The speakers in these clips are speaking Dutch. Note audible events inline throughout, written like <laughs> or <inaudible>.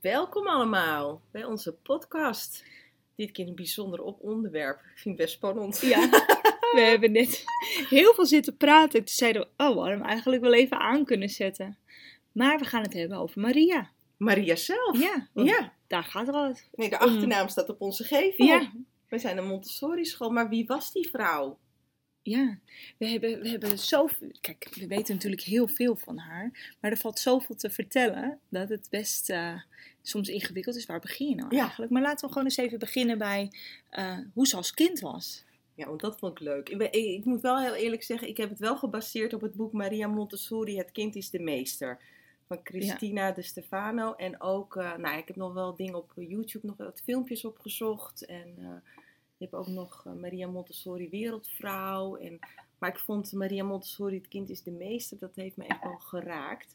Welkom allemaal bij onze podcast. Dit keer een bijzonder op onderwerp. Ik vind het best spannend. Ja, <laughs> we hebben net heel veel zitten praten. Toen zeiden we, oh, we hadden hem eigenlijk wel even aan kunnen zetten. Maar we gaan het hebben over Maria. Maria zelf. Ja, Ja. daar gaat het al. Nee, de achternaam staat op onze gevel. Ja, We zijn een Montessori school, maar wie was die vrouw? Ja. We hebben, we hebben zoveel... Kijk, we weten natuurlijk heel veel van haar. Maar er valt zoveel te vertellen dat het best eh, soms ingewikkeld is. Waar begin je nou Ja. eigenlijk? Maar laten we gewoon eens even beginnen bij eh, hoe ze als kind was. Ja, want dat vond ik leuk. Ik, ben- ik, ik moet wel heel eerlijk zeggen, ik heb het wel gebaseerd op het boek Maria Montessori, Het kind is de meester. Van Christina de Stefano. En ook, eh, nou, ik heb nog wel dingen op YouTube, nog wat filmpjes opgezocht. En je hebt ook nog eh, Maria Montessori Wereldvrouw. En, maar ik vond Maria Montessori, Het kind is de meester, dat heeft me echt wel geraakt.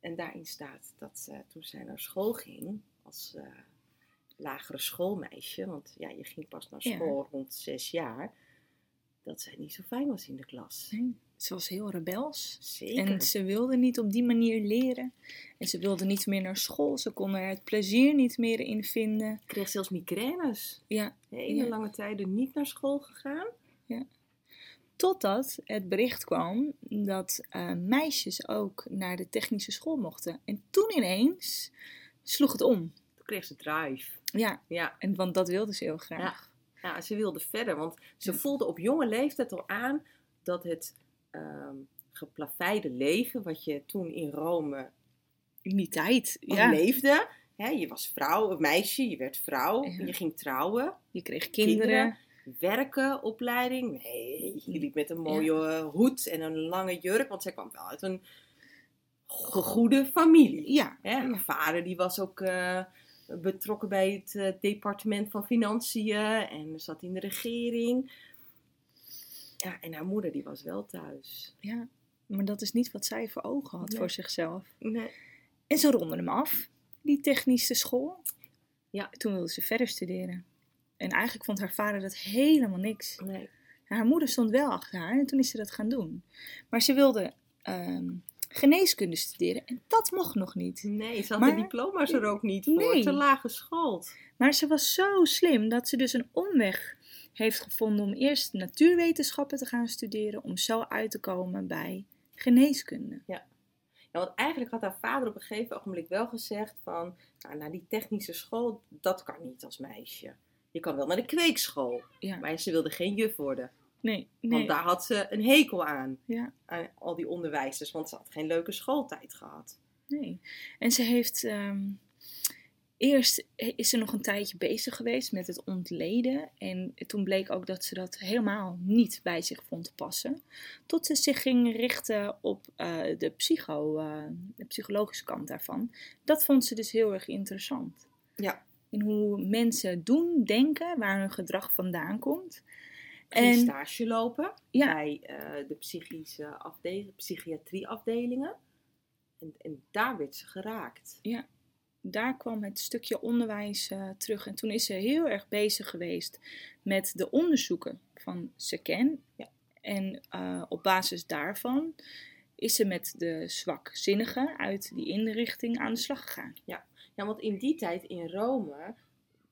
En daarin staat dat ze, toen zij naar school ging, als eh, lagere schoolmeisje, want ja, je ging pas naar Ja. school rond zes jaar, dat zij niet zo fijn was in de klas. Ze was heel rebels. Zeker. En ze wilde niet op die manier leren. En ze wilde niet meer naar school. Ze kon er het plezier niet meer in vinden. Ik kreeg zelfs migraines. Ja, Hele Ja. lange tijden niet naar school gegaan. totdat het bericht kwam dat eh, meisjes ook naar de technische school mochten. En toen ineens sloeg het om. Toen kreeg ze drive. Ja, Ja, en, want dat wilde ze heel graag. ja ze wilde verder. Want ze Ja. voelde op jonge leeftijd al aan dat het ehm geplaveide leven, wat je toen in Rome In die tijd, ja. leefde. Je was vrouw, een meisje, je werd vrouw, Ja. je ging trouwen. Je kreeg kinderen. werken, opleiding. Nee, je liep met een mooie hoed en een lange jurk, want zij kwam wel uit een go- goede familie. Ja, Mijn vader die was ook eh, betrokken bij het eh, departement van Financiën en zat in de regering. Ja, en haar moeder die was wel thuis. ja. Maar dat is niet wat zij voor ogen had Nee. voor zichzelf. Nee. En ze ronde hem af, die technische school. Ja. Toen wilde ze verder studeren. En eigenlijk vond haar vader dat helemaal niks. nee. Haar moeder stond wel achter haar en toen is ze dat gaan doen. Maar ze wilde ehm, geneeskunde studeren en dat mocht nog niet. Nee, ze had Maar- de diploma's er ook niet voor. Nee. Te laag geschoold. Maar ze was zo slim dat ze dus een omweg heeft gevonden om eerst natuurwetenschappen te gaan studeren, om zo uit te komen bij geneeskunde. Ja, want eigenlijk had haar vader op een gegeven ogenblik wel gezegd van, nou, naar die technische school, dat kan niet als meisje. Je kan wel naar de kweekschool, Ja. maar ze wilde geen juf worden. Nee, Want nee. daar had ze een hekel aan, Ja, aan al die onderwijzers, want ze had geen leuke schooltijd gehad. nee. En ze heeft. ehm, eerst is ze nog een tijdje bezig geweest met het ontleden. En toen bleek ook dat ze dat helemaal niet bij zich vond passen. Tot ze zich ging richten op eh, de, psycho, eh, de psychologische kant daarvan. Dat vond ze dus heel erg interessant. Ja. In hoe mensen doen, denken, waar hun gedrag vandaan komt. Ging En stage lopen ja, bij eh, de psychische afdeling, psychiatrieafdelingen. En, en daar werd ze geraakt. Daar kwam het stukje onderwijs eh, terug. En toen is ze heel erg bezig geweest met de onderzoeken van Seken. Ja. En eh, op basis daarvan is ze met de zwakzinnigen uit die inrichting aan de slag gegaan. Ja, want in die tijd in Rome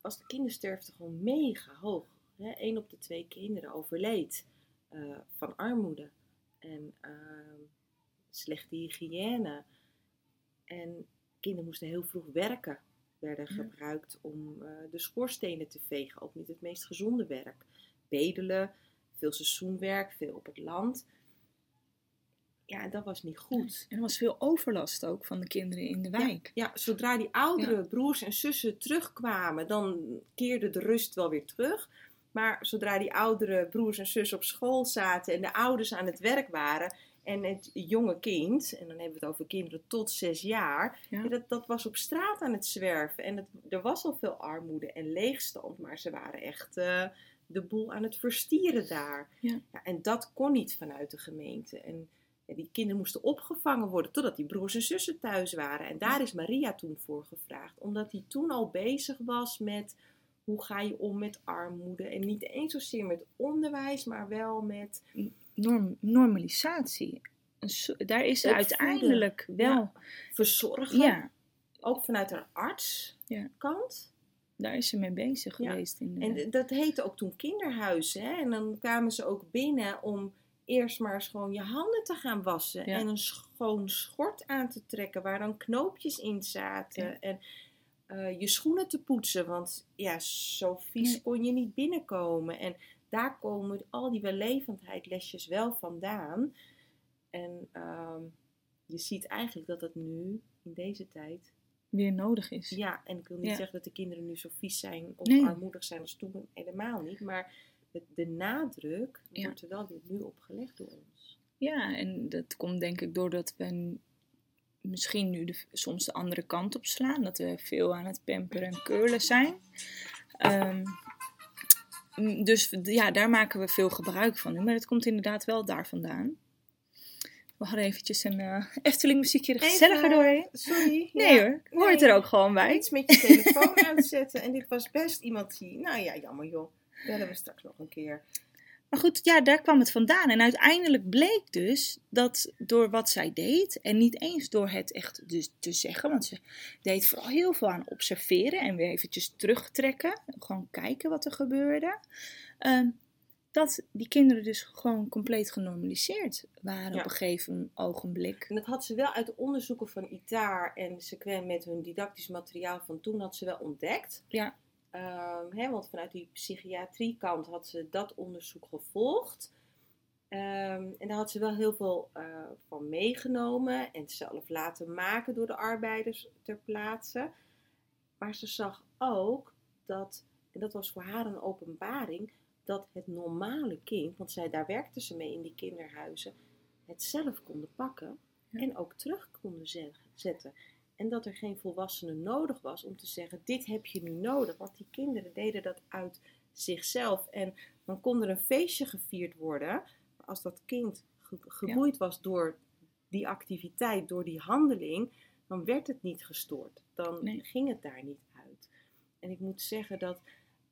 was de kindersterfte gewoon mega hoog. Hè? Eén op de twee kinderen overleed eh, van armoede en ehm, slechte hygiëne. En kinderen moesten heel vroeg werken, werden Ja. gebruikt om eh, de schoorstenen te vegen. Ook niet het meest gezonde werk. Bedelen, veel seizoenwerk, veel op het land. Ja, en dat was niet goed. En er was veel overlast ook van de kinderen in de wijk. Ja, zodra die oudere broers en zussen terugkwamen, dan keerde de rust wel weer terug. Maar zodra die oudere broers en zussen op school zaten en de ouders aan het werk waren en het jonge kind, en dan hebben we het over kinderen tot zes jaar, Ja. ja, dat, dat was op straat aan het zwerven. En het, er was al veel armoede en leegstand, maar ze waren echt eh, de boel aan het verstieren daar. Ja. en dat kon niet vanuit de gemeente. En ja, die kinderen moesten opgevangen worden totdat die broers en zussen thuis waren. En daar is Maria toen voor gevraagd. Omdat hij toen al bezig was met hoe ga je om met armoede. En niet eens zozeer met onderwijs, maar wel met Norm, normalisatie. Een daar is ze Opvoeden. uiteindelijk wel. verzorgen. Ja. ook vanuit haar artskant. Daar is ze mee bezig Ja. geweest. In, En dat heette ook toen kinderhuizen. Hè? En dan kwamen ze ook binnen om eerst maar eens gewoon je handen te gaan wassen. Ja. En een schoon schort aan te trekken waar dan knoopjes in zaten. Ja. En eh, je schoenen te poetsen. Want ja, zo vies kon je niet binnenkomen. En daar komen al die wellevendheidlesjes wel vandaan. En ehm, je ziet eigenlijk dat het nu, in deze tijd, weer nodig is. ja, en ik wil niet Ja. zeggen dat de kinderen nu zo vies zijn of Nee. armoedig zijn als toen, helemaal niet. Maar de, de nadruk Ja. wordt er wel weer nu op gelegd door ons. Ja, en dat komt denk ik doordat we misschien nu de, soms de andere kant op slaan. Dat we veel aan het pamperen en curlen zijn. Mm, dus d- ja, daar maken we veel gebruik van nu. Maar het komt inderdaad wel daar vandaan. We hadden eventjes een eh <laughs> Efteling muziekje er gezelliger doorheen. Sorry. Nee ja, hoor, hoort er ook gewoon bij. Iets met je telefoon uitzetten. En dit was best iemand die, nou ja, jammer joh. Bellen we straks nog een keer. Maar goed, ja, daar kwam het vandaan. En uiteindelijk bleek dus dat door wat zij deed, en niet eens door het echt dus te zeggen, want ze deed vooral heel veel aan observeren en weer eventjes terugtrekken, gewoon kijken wat er gebeurde, ehm, dat die kinderen dus gewoon compleet genormaliseerd waren Ja. op een gegeven ogenblik. En dat had ze wel uit de onderzoeken van ITAR en Sequen met hun didactisch materiaal van toen had ze wel ontdekt. Ja. Ehm, hè, want vanuit die psychiatriekant had ze dat onderzoek gevolgd. Ehm, en daar had ze wel heel veel eh, van meegenomen en zelf laten maken door de arbeiders ter plaatse. Maar ze zag ook dat, en dat was voor haar een openbaring, dat het normale kind, want zij, daar werkte ze mee in die kinderhuizen, het zelf konden pakken Ja. en ook terug konden ze- zetten. En dat er geen volwassene nodig was om te zeggen: Dit heb je nu nodig. Want die kinderen deden dat uit zichzelf. En dan kon er een feestje gevierd worden. Maar als dat kind ge- geboeid was door die activiteit, door die handeling, dan werd het niet gestoord. Dan Nee. ging het daar niet uit. En ik moet zeggen dat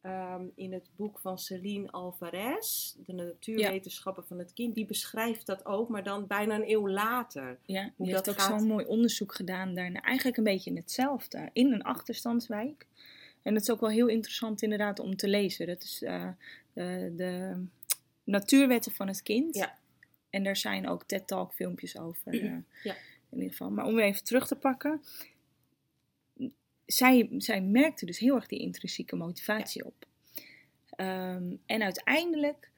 ehm, in het boek van Celine Alvarez, De Natuurwetenschappen van het Kind, die beschrijft dat ook, maar dan bijna een eeuw later. Ja, die heeft ook gaat. zo'n mooi onderzoek gedaan daarna. Eigenlijk een beetje hetzelfde. In een achterstandswijk. En dat is ook wel heel interessant inderdaad om te lezen. Dat is eh, de, de natuurwetten van het kind. Ja. En daar zijn ook TED-talk filmpjes over. eh, Ja. In ieder geval. Maar om weer even terug te pakken. Zij, zij merkte dus heel erg die intrinsieke motivatie op. Ehm, en uiteindelijk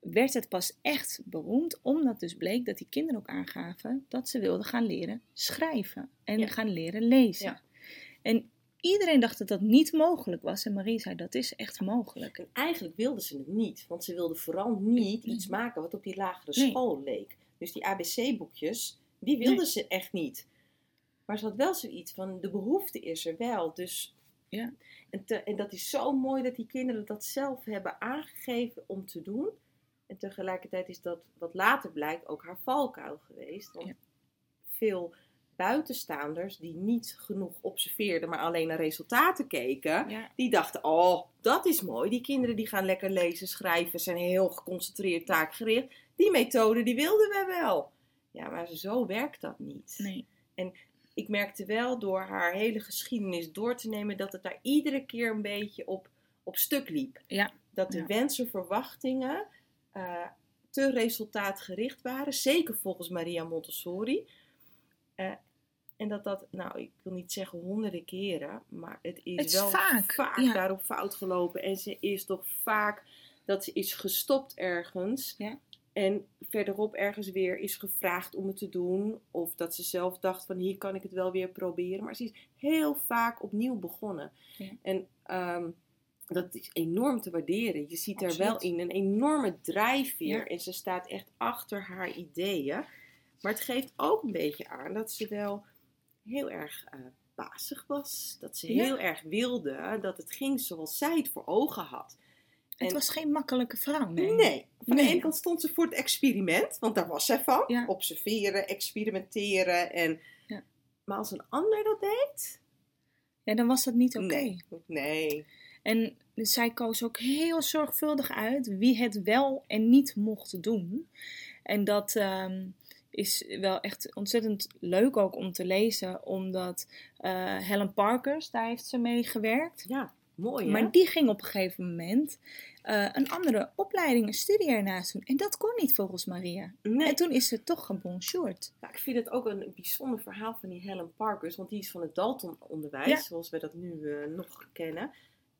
werd het pas echt beroemd, omdat dus bleek dat die kinderen ook aangaven dat ze wilden gaan leren schrijven en Ja. gaan leren lezen. Ja. En iedereen dacht dat dat niet mogelijk was. En Marie zei dat is echt mogelijk. En eigenlijk wilde ze het niet, want ze wilde vooral niet iets maken wat op die lagere Nee. school leek. Dus die ABC-boekjes, die wilde Nee. ze echt niet. Maar ze had wel zoiets van, de behoefte is er wel. Dus, Ja. en, te- en dat is zo mooi dat die kinderen dat zelf hebben aangegeven om te doen. En tegelijkertijd is dat, wat later blijkt, ook haar valkuil geweest. Want Ja. veel buitenstaanders die niet genoeg observeerden, maar alleen naar resultaten keken, Ja. die dachten, oh, dat is mooi. Die kinderen die gaan lekker lezen, schrijven, zijn heel geconcentreerd, taakgericht. Die methode, die wilden we wel. Ja, maar zo werkt dat niet. Nee. Ik merkte wel door haar hele geschiedenis door te nemen dat het daar iedere keer een beetje op, op stuk liep. Ja. Dat de Ja. wensen, verwachtingen eh, te resultaatgericht waren. Zeker volgens Maria Montessori. Eh, en dat dat, nou, ik wil niet zeggen honderden keren, maar het is, Het is wel vaak, ja. daarop fout gelopen. En ze is toch vaak dat ze is gestopt ergens. Ja. En verderop ergens weer is gevraagd om het te doen. Of dat ze zelf dacht van hier kan ik het wel weer proberen. Maar ze is heel vaak opnieuw begonnen. Ja. En ehm, dat is enorm te waarderen. Je ziet er wel in een enorme drijfveer. Ja. En ze staat echt achter haar ideeën. Maar het geeft ook een beetje aan dat ze wel heel erg eh bazig was. Dat ze Ja. heel erg wilde dat het ging zoals zij het voor ogen had. Het was geen makkelijke vrouw, nee. Nee. Van de ene kant stond ze voor het experiment, want daar was zij van. Ja. Observeren, experimenteren. En... Ja. Maar als een ander dat deed? Ja, dan was dat niet oké. Nee. Nee. En zij koos ook heel zorgvuldig uit wie het wel en niet mocht doen. En dat, ehm, is wel echt ontzettend leuk ook om te lezen, omdat uh, Helen Parkers, daar heeft ze mee gewerkt. Ja, mooi hè? Maar die ging op een gegeven moment uh, een andere opleiding, een studie ernaast doen. En dat kon niet volgens Maria. Nee. En toen is ze toch gebonjourd. Ja, ik vind het ook een bijzonder verhaal van die Helen Parkers, want die is van het Dalton-onderwijs, Ja. zoals we dat nu eh, nog kennen.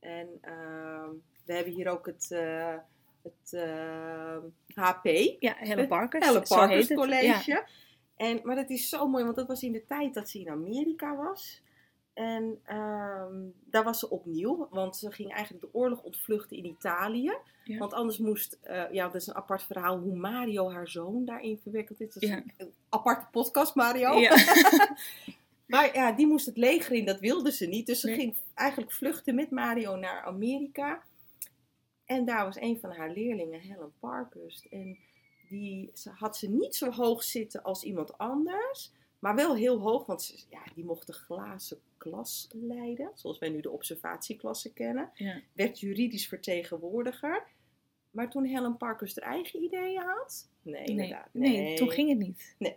En ehm, we hebben hier ook het, eh, het eh, HP, Ja, Helen Parkers. Helen Parkers. College. Ja. En, maar dat is zo mooi, want dat was in de tijd dat ze in Amerika was. En ehm, daar was ze opnieuw, want ze ging eigenlijk de oorlog ontvluchten in Italië. Ja. Want anders moest, eh, ja, dat is een apart verhaal hoe Mario haar zoon daarin verwikkeld is. Dat is Ja. een, een aparte podcast, Mario. Ja. <laughs> Maar ja, die moest het leger in, dat wilde ze niet. Dus ze Nee. ging eigenlijk vluchten met Mario naar Amerika. En daar was een van haar leerlingen, Helen Parkhurst. En die ze, had ze niet zo hoog zitten als iemand anders. Maar wel heel hoog, want ze, ja, die mocht de glazen klas leiden. Zoals wij nu de observatieklasse kennen. Ja. Werd juridisch vertegenwoordiger. Maar toen Helen Parkhurst haar eigen ideeën had... Nee, Nee, inderdaad. nee, toen ging het niet. Nee.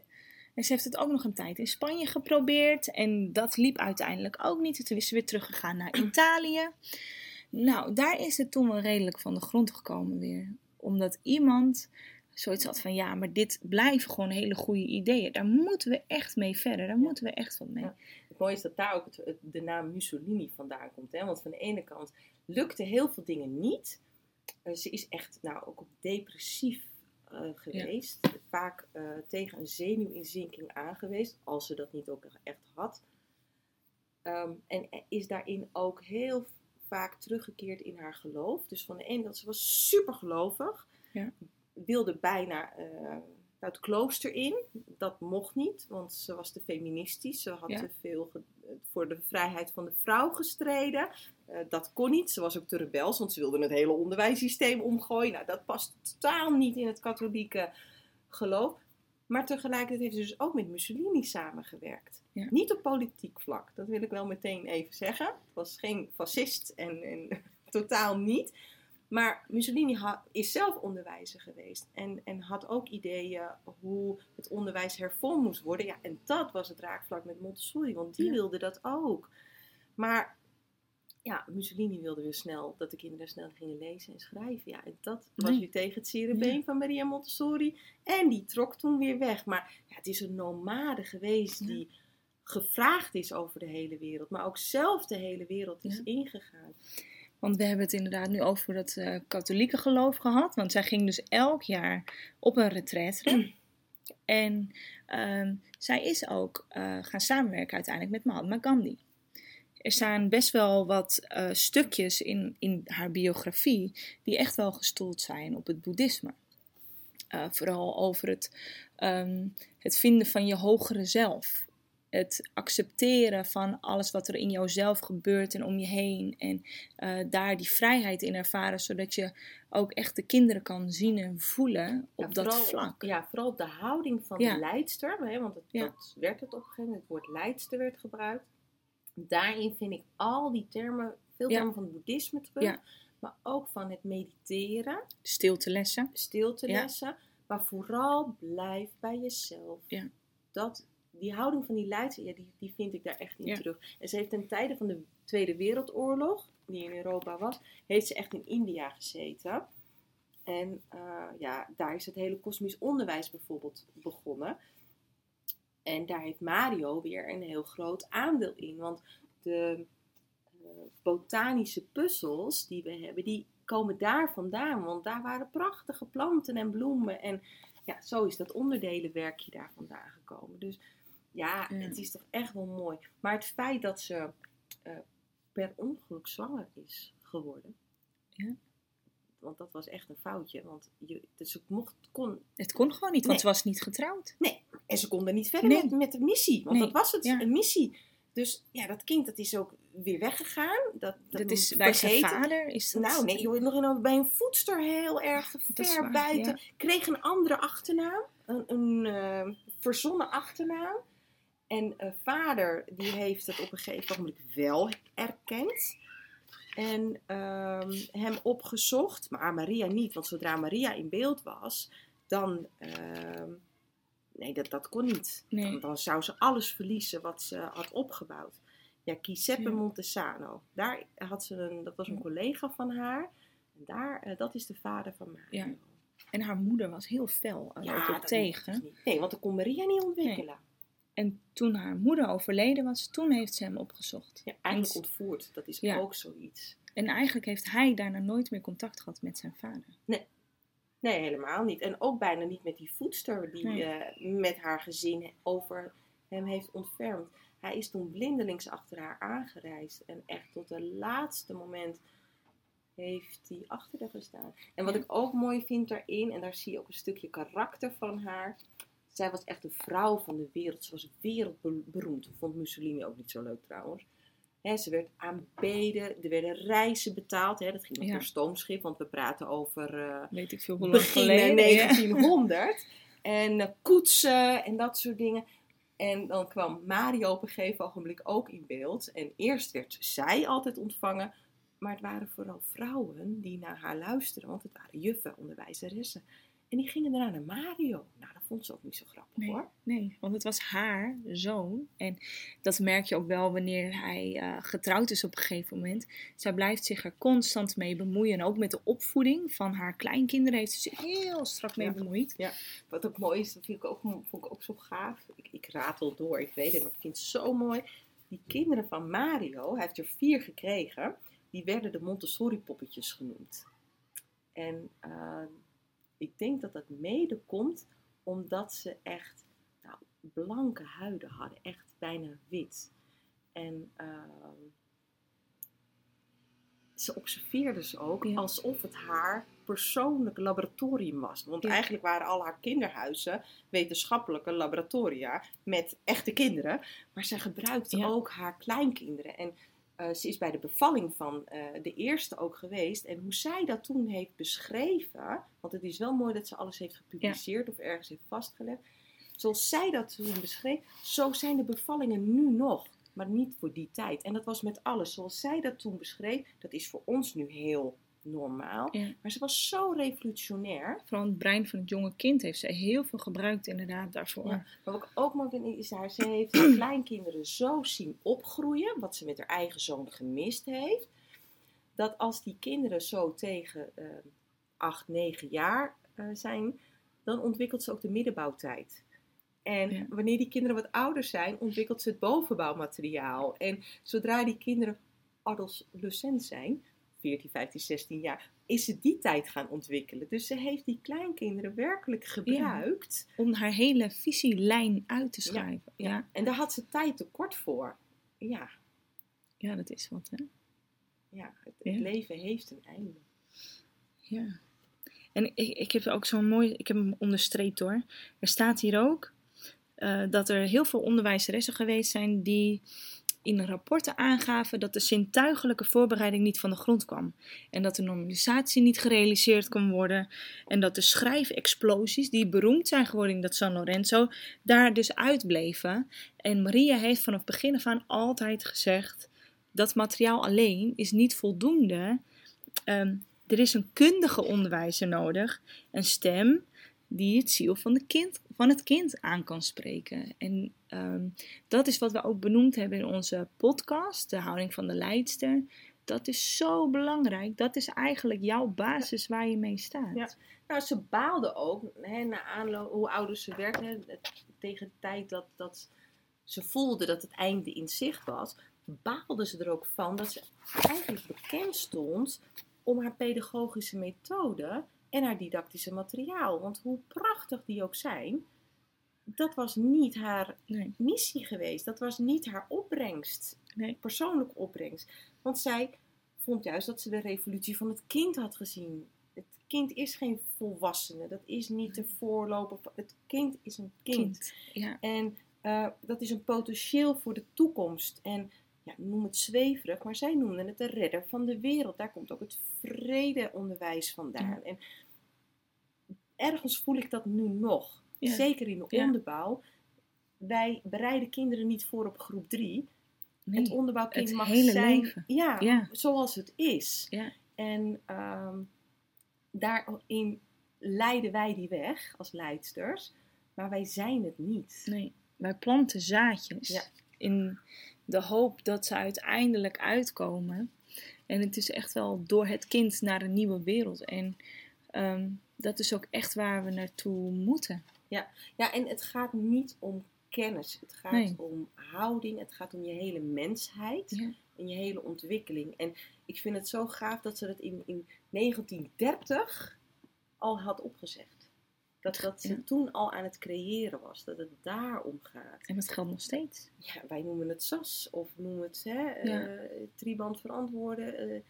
En ze heeft het ook nog een tijd in Spanje geprobeerd. En dat liep uiteindelijk ook niet. Toen is ze weer teruggegaan naar <clears throat> Italië. Nou, daar is het toen wel redelijk van de grond gekomen weer. Omdat iemand zoiets had van... Ja, maar dit blijven gewoon hele goede ideeën. Daar moeten we echt mee verder. Daar moeten we echt wat mee. Ja. Het mooie is dat daar ook het, het- de naam Mussolini vandaan komt. Hè? Want van de ene kant lukte heel veel dingen niet. Eh, ze is echt nou, ook op depressief eh, geweest. Vaak eh, tegen een zenuwinzinking aangeweest. Als ze dat niet ook echt had. Ehm, en is daarin ook heel vaak teruggekeerd in haar geloof. Dus van de ene kant, ze was super gelovig. Ja. Wilde bijna eh, het klooster in. Dat mocht niet, want ze was te feministisch. Ze had Ja. te veel voor de vrijheid van de vrouw gestreden. Eh, dat kon niet. Ze was ook te rebels, want ze wilde het hele onderwijssysteem omgooien. Nou, dat past totaal niet in het katholieke geloof. Maar tegelijkertijd heeft ze dus ook met Mussolini samengewerkt. Ja. Niet op politiek vlak, dat wil ik wel meteen even zeggen. Het was geen fascist en, en <laughs> totaal niet. Maar Mussolini is zelf onderwijzer geweest en, en had ook ideeën hoe het onderwijs hervormd moest worden. Ja, en dat was het raakvlak met Montessori, want die Ja. wilde dat ook. Maar ja, Mussolini wilde weer snel dat de kinderen snel gingen lezen en schrijven. Ja, en dat was Nee. weer tegen het zere Ja. van Maria Montessori. En die trok toen weer weg. Maar ja, het is een nomade geweest Ja. die gevraagd is over de hele wereld. Maar ook zelf de hele wereld is ingegaan. Want we hebben het inderdaad nu over dat eh, katholieke geloof gehad. Want zij ging dus elk jaar op een retraite. <clears throat> en ehm, zij is ook eh, gaan samenwerken uiteindelijk met Mahatma Gandhi. Er staan best wel wat eh, stukjes in, in haar biografie die echt wel gestoeld zijn op het boeddhisme. Vooral over het, ehm, het vinden van je hogere zelf. Het accepteren van alles wat er in jouzelf gebeurt en om je heen. En eh, daar die vrijheid in ervaren, zodat je ook echt de kinderen kan zien en voelen op Ja, dat vooral- vlak. Ja, vooral de houding van Ja. de leidster. Hè, want het, Ja. dat werd het op een gegeven moment. Het woord leidster werd gebruikt. Daarin vind ik al die termen, veel termen van het boeddhisme terug. Maar ook van het mediteren, Stiltelessen. stilte Ja. lessen. Maar vooral blijf bij jezelf. Ja. Dat, die houding van die leidster, ja, die, die vind ik daar echt in Ja. terug. En ze heeft ten tijde van de Tweede Wereldoorlog, die in Europa was, heeft ze echt in India gezeten. En eh, ja, daar is het hele kosmisch onderwijs bijvoorbeeld begonnen. En daar heeft Mario weer een heel groot aandeel in. Want de eh, botanische puzzels die we hebben, die komen daar vandaan. Want daar waren prachtige planten en bloemen. En ja, zo is dat onderdelenwerkje daar vandaan gekomen. Dus ja, Ja. het is toch echt wel mooi. Maar het feit dat ze eh, per ongeluk zwanger is geworden. Ja. Want dat was echt een foutje. Want je, dus ze mocht, kon Het kon gewoon niet, want Nee. ze was niet getrouwd. Nee, en ze konden niet verder Nee. met, met de missie. Want Nee, dat was het, ja. een missie. Dus ja, dat kind dat is ook weer weggegaan. Dat, dat, Dat is bij zijn vader. Is dat... Nou, nee, joh, nog in, bij een voedster heel erg ver buiten. ja. Kreeg een andere achternaam. Een, een eh, verzonnen achternaam. En eh, vader, die heeft het op een gegeven moment wel erkend. En ehm, hem opgezocht. Maar Maria niet, want zodra Maria in beeld was, dan, ehm, nee, dat, dat kon niet. Nee. Want dan zou ze alles verliezen wat ze had opgebouwd. Ja, Giuseppe Ja. Montesano. Daar had ze een, dat was een Ja. collega van haar. En daar, eh, dat is de vader van Mario. Ja. En haar moeder was heel fel er ook op dat tegen. dus. Nee, want dat kon Maria niet ontwikkelen. En toen haar moeder overleden was, toen heeft ze hem opgezocht. Ja, eigenlijk En- ontvoerd. Dat is Ja. ook zoiets. En eigenlijk heeft hij daarna nooit meer contact gehad met zijn vader. Nee, helemaal niet. En ook bijna niet met die voedster die Nee. eh, met haar gezin over hem heeft ontfermd. Hij is toen blindelings achter haar aangereisd. En echt tot het laatste moment heeft hij achter haar gestaan. En wat Ja. ik ook mooi vind daarin, en daar zie je ook een stukje karakter van haar. Zij was echt de vrouw van de wereld. Ze was wereldberoemd. Vond Mussolini ook niet zo leuk trouwens. Ze werd aanbeden. Er werden reizen betaald. Dat ging nog Ja. stoomschip. Want we praten over... eh, Weet ik veel begin geleden. <laughs> ja. 1900. En eh, koetsen en dat soort dingen. En dan kwam Mario op een gegeven ogenblik ook in beeld. En eerst werd zij altijd ontvangen. Maar het waren vooral vrouwen die naar haar luisterden. Want het waren juffen, onderwijzeressen. En die gingen daarna naar Mario. Nou, dat vond ze ook niet zo grappig Nee. hoor. Nee, want het was haar zoon. En dat merk je ook wel wanneer hij eh, getrouwd is op een gegeven moment. Zij blijft zich er constant mee bemoeien. En ook met de opvoeding van haar kleinkinderen heeft ze zich heel strak mee Ja. bemoeid. Wat ook mooi is, dat vind ik ook, vond ik ook zo gaaf. Ik, ik ratel door, ik weet het, maar ik vind het zo mooi. Die kinderen van Mario, hij heeft er vier gekregen, die werden de Montessori poppetjes genoemd. En eh, ik denk dat dat mede komt omdat ze echt nou, blanke huiden hadden, echt bijna wit. En eh, ze observeerde ze ook Ja. alsof het haar persoonlijk laboratorium was. Want Ja. eigenlijk waren al haar kinderhuizen wetenschappelijke laboratoria met echte kinderen. Maar ze gebruikte Ja. ook haar kleinkinderen. En eh, ze is bij de bevalling van eh, de eerste ook geweest. En hoe zij dat toen heeft beschreven, want het is wel mooi dat ze alles heeft gepubliceerd of ergens heeft vastgelegd. Zoals zij dat toen beschreef, zo zijn de bevallingen nu nog. Maar niet voor die tijd. En dat was met alles. Zoals zij dat toen beschreef, dat is voor ons nu heel normaal. Ja. Maar ze was zo revolutionair. Vooral het brein van het jonge kind heeft ze heel veel gebruikt inderdaad daarvoor. Ja. Maar wat ik ook mooi vind, is haar, ze heeft haar <clears throat> kleinkinderen zo zien opgroeien, wat ze met haar eigen zoon gemist heeft, dat als die kinderen zo tegen eh 8, 9 jaar eh, zijn, dan ontwikkelt ze ook de middenbouwtijd. En Ja. wanneer die kinderen wat ouder zijn, ontwikkelt ze het bovenbouwmateriaal. En zodra die kinderen adolescent zijn, 14, 15, 16 jaar, is ze die tijd gaan ontwikkelen. Dus ze heeft die kleinkinderen werkelijk gebruikt. Om haar hele visielijn uit te schrijven. Ja, ja. En daar had ze tijd tekort voor. Ja, dat is wat hè. ja het, het Ja. leven heeft een einde. Ja. En ik, ik heb ook zo'n mooi, ik heb hem onderstreept hoor. Er staat hier ook eh, dat er heel veel onderwijzeressen geweest zijn die in rapporten aangaven dat de zintuigelijke voorbereiding niet van de grond kwam. En dat de normalisatie niet gerealiseerd kon worden. En dat de schrijfexplosies, die beroemd zijn geworden in dat San Lorenzo, daar dus uitbleven. En Maria heeft vanaf begin af aan altijd gezegd, dat materiaal alleen is niet voldoende. Ehm, er is een kundige onderwijzer nodig, een stem die het ziel van, de kind, van het kind aan kan spreken. En ehm, dat is wat we ook benoemd hebben in onze podcast, de houding van de leidster. Dat is zo belangrijk. Dat is eigenlijk jouw basis waar je mee staat. Nou, ze baalde ook, hè, na aanloop, hoe ouder ze werd, tegen de tijd dat, dat ze voelde dat het einde in zicht was, baalde ze er ook van dat ze eigenlijk bekend stond om haar pedagogische methode en haar didactische materiaal. Want hoe prachtig die ook zijn, dat was niet haar Nee. missie geweest. Dat was niet haar opbrengst, Nee. persoonlijke opbrengst. Want zij vond juist dat ze de revolutie van het kind had gezien. Het kind is geen volwassene, dat is niet de voorloper. Het kind is een kind. Kind. Ja. En eh, dat is een potentieel voor de toekomst. En ja, noem het zweverig, maar zij noemden het de redder van de wereld. Daar komt ook het vredeonderwijs vandaan. Ja. En ergens voel ik dat nu nog. Ja. Zeker in de Ja. onderbouw. Wij bereiden kinderen niet voor op groep 3. Nee. Het onderbouwkind het mag zijn leven. Ja, zoals het is. Ja. En ehm, daarin leiden wij die weg als leidsters Maar wij zijn het niet. Nee, wij planten zaadjes Ja. in de hoop dat ze uiteindelijk uitkomen. En het is echt wel door het kind naar een nieuwe wereld. En ehm, dat is ook echt waar we naartoe moeten. Ja, en het gaat niet om kennis. Het gaat Nee. om houding. Het gaat om je hele mensheid. Ja. En je hele ontwikkeling. En ik vind het zo gaaf dat ze dat in, in 1930 al had opgezegd. Dat, dat ze Ja. toen al aan het creëren was. Dat het daarom gaat. En dat geldt nog steeds. Ja, wij noemen het SAS of noemen het hè, Ja. eh, triband verantwoorden. Eh,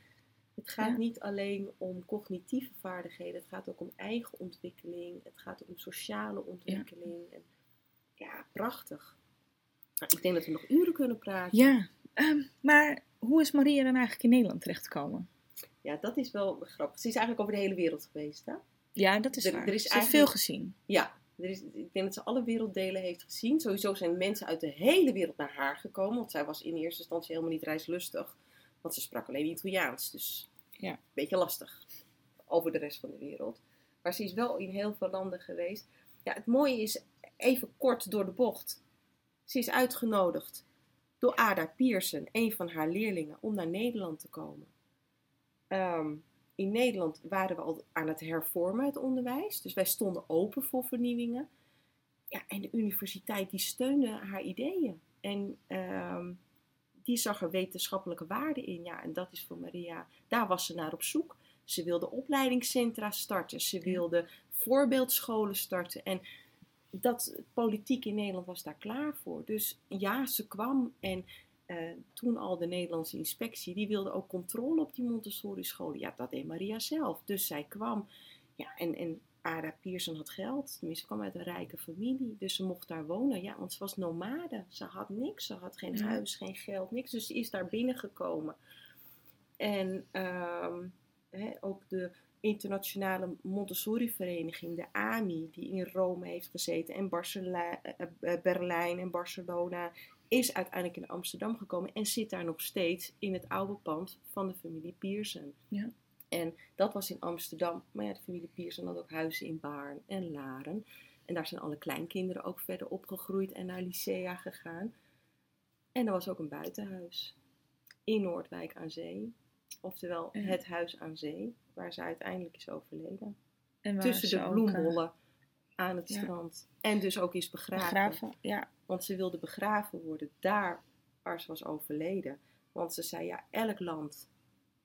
het gaat Ja. niet alleen om cognitieve vaardigheden. Het gaat ook om eigen ontwikkeling. Het gaat om sociale ontwikkeling. En, ja, prachtig. Nou, ik denk dat we nog uren kunnen praten. Ja, ehm, maar hoe is Maria dan eigenlijk in Nederland terechtgekomen? Ja, dat is wel grappig. Ze is eigenlijk over de hele wereld geweest, hè? Ja, dat is Er- waar. er is Ze heeft eigenlijk- veel gezien. Ja, er is, ik denk dat ze alle werelddelen heeft gezien. Sowieso zijn mensen uit de hele wereld naar haar gekomen. Want zij was in eerste instantie helemaal niet reislustig. Want ze sprak alleen Italiaans. Dus Ja. een beetje lastig over de rest van de wereld. Maar ze is wel in heel veel landen geweest. Ja, het mooie is, even kort door de bocht. Ze is uitgenodigd door Ada Pierson, een van haar leerlingen, om naar Nederland te komen. Ehm, in Nederland waren we al aan het hervormen, het onderwijs. Dus wij stonden open voor vernieuwingen. Ja, en de universiteit die steunde haar ideeën. En ehm, die zag er wetenschappelijke waarde in. Ja, en dat is voor Maria, daar was ze naar op zoek. Ze wilde opleidingscentra starten. Ze wilde voorbeeldscholen starten. En dat politiek in Nederland was daar klaar voor. Dus ja, ze kwam en eh, toen al de Nederlandse inspectie, die wilde ook controle op die Montessori scholen. Ja, dat deed Maria zelf. Dus zij kwam. Ja, en, en Ada Pierson had geld. Tenminste, ze kwam uit een rijke familie. Dus ze mocht daar wonen. Ja, want ze was nomade. Ze had niks. Ze had geen huis, geen geld, niks. Dus ze is daar binnengekomen. En ehm, hè, ook de internationale Montessori-vereniging, de AMI, die in Rome heeft gezeten, en eh, eh, Berlijn en Barcelona, is uiteindelijk in Amsterdam gekomen en zit daar nog steeds in het oude pand van de familie Pierson. Ja. En dat was in Amsterdam, maar ja, de familie Pierson had ook huizen in Baarn en Laren. En daar zijn alle kleinkinderen ook verder opgegroeid en naar Lycea gegaan. En er was ook een buitenhuis in Noordwijk aan Zee. Oftewel Ja. het huis aan zee, waar ze uiteindelijk is overleden. En waar Tussen de bloembollen aan het ja. strand. En dus ook is eh, begraven. begraven. Ja, Want ze wilde begraven worden daar waar ze was overleden. Want ze zei, ja, elk land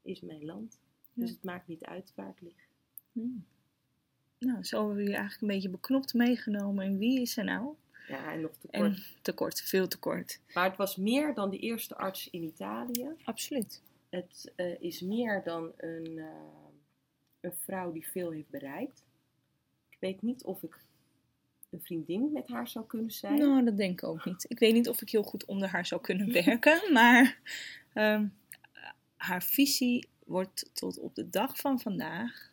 is mijn land. Dus Ja. het maakt niet uit waar het ligt. Hmm. Nou, zo hebben we je eigenlijk een beetje beknopt meegenomen. En wie is er nou? Ja, en nog te kort. En tekort, veel tekort. Maar het was meer dan de eerste arts in Italië. Absoluut. Het eh, is meer dan een, eh, een vrouw die veel heeft bereikt. Ik weet niet of ik een vriendin met haar zou kunnen zijn. Nou, dat denk ik ook niet. Ik weet niet of ik heel goed onder haar zou kunnen <laughs> werken, maar ehm, haar visie wordt tot op de dag van vandaag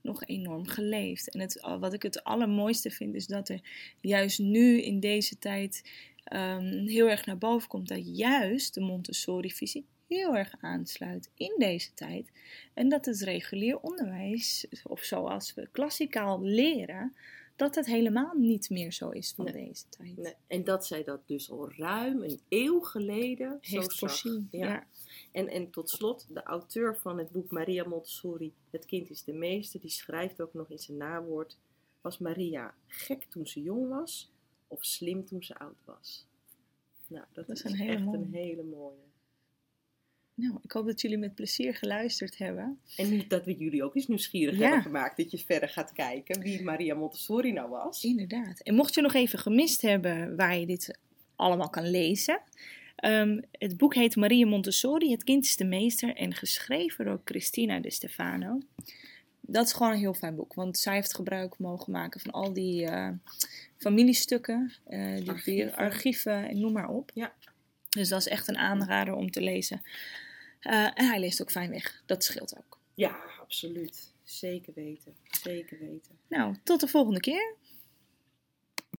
nog enorm geleefd. En het, wat ik het allermooiste vind is dat er juist nu in deze tijd ehm, heel erg naar boven komt dat juist de Montessori-visie heel erg aansluit in deze tijd. En dat het regulier onderwijs, of zoals we klassikaal leren, dat het helemaal niet meer zo is van Nee. deze tijd. Nee, En dat zij dat dus al ruim een eeuw geleden Heeft voorzien. Ja. Ja. En, en tot slot, de auteur van het boek Maria Montessori, Het kind is de meester, die schrijft ook nog in zijn nawoord, was Maria gek toen ze jong was of slim toen ze oud was? Nou, dat, Dat is, is een hele echt mooie. een hele mooie. Nou, ik hoop dat jullie met plezier geluisterd hebben. En nu dat we jullie ook eens nieuwsgierig Ja. hebben gemaakt, dat je verder gaat kijken wie Maria Montessori nou was. Inderdaad. En mocht je nog even gemist hebben waar je dit allemaal kan lezen. ehm, het boek heet Maria Montessori, Het kind is de meester. En geschreven door Cristina de Stefano. Dat is gewoon een heel fijn boek. Want zij heeft gebruik mogen maken van al die eh, familiestukken. eh, die Archieven. archieven en noem maar op. Ja. Dus dat is echt een aanrader om te lezen. Eh, en hij leest ook fijn weg. Dat scheelt ook. Ja, absoluut. Zeker weten. Zeker weten. Nou, tot de volgende keer.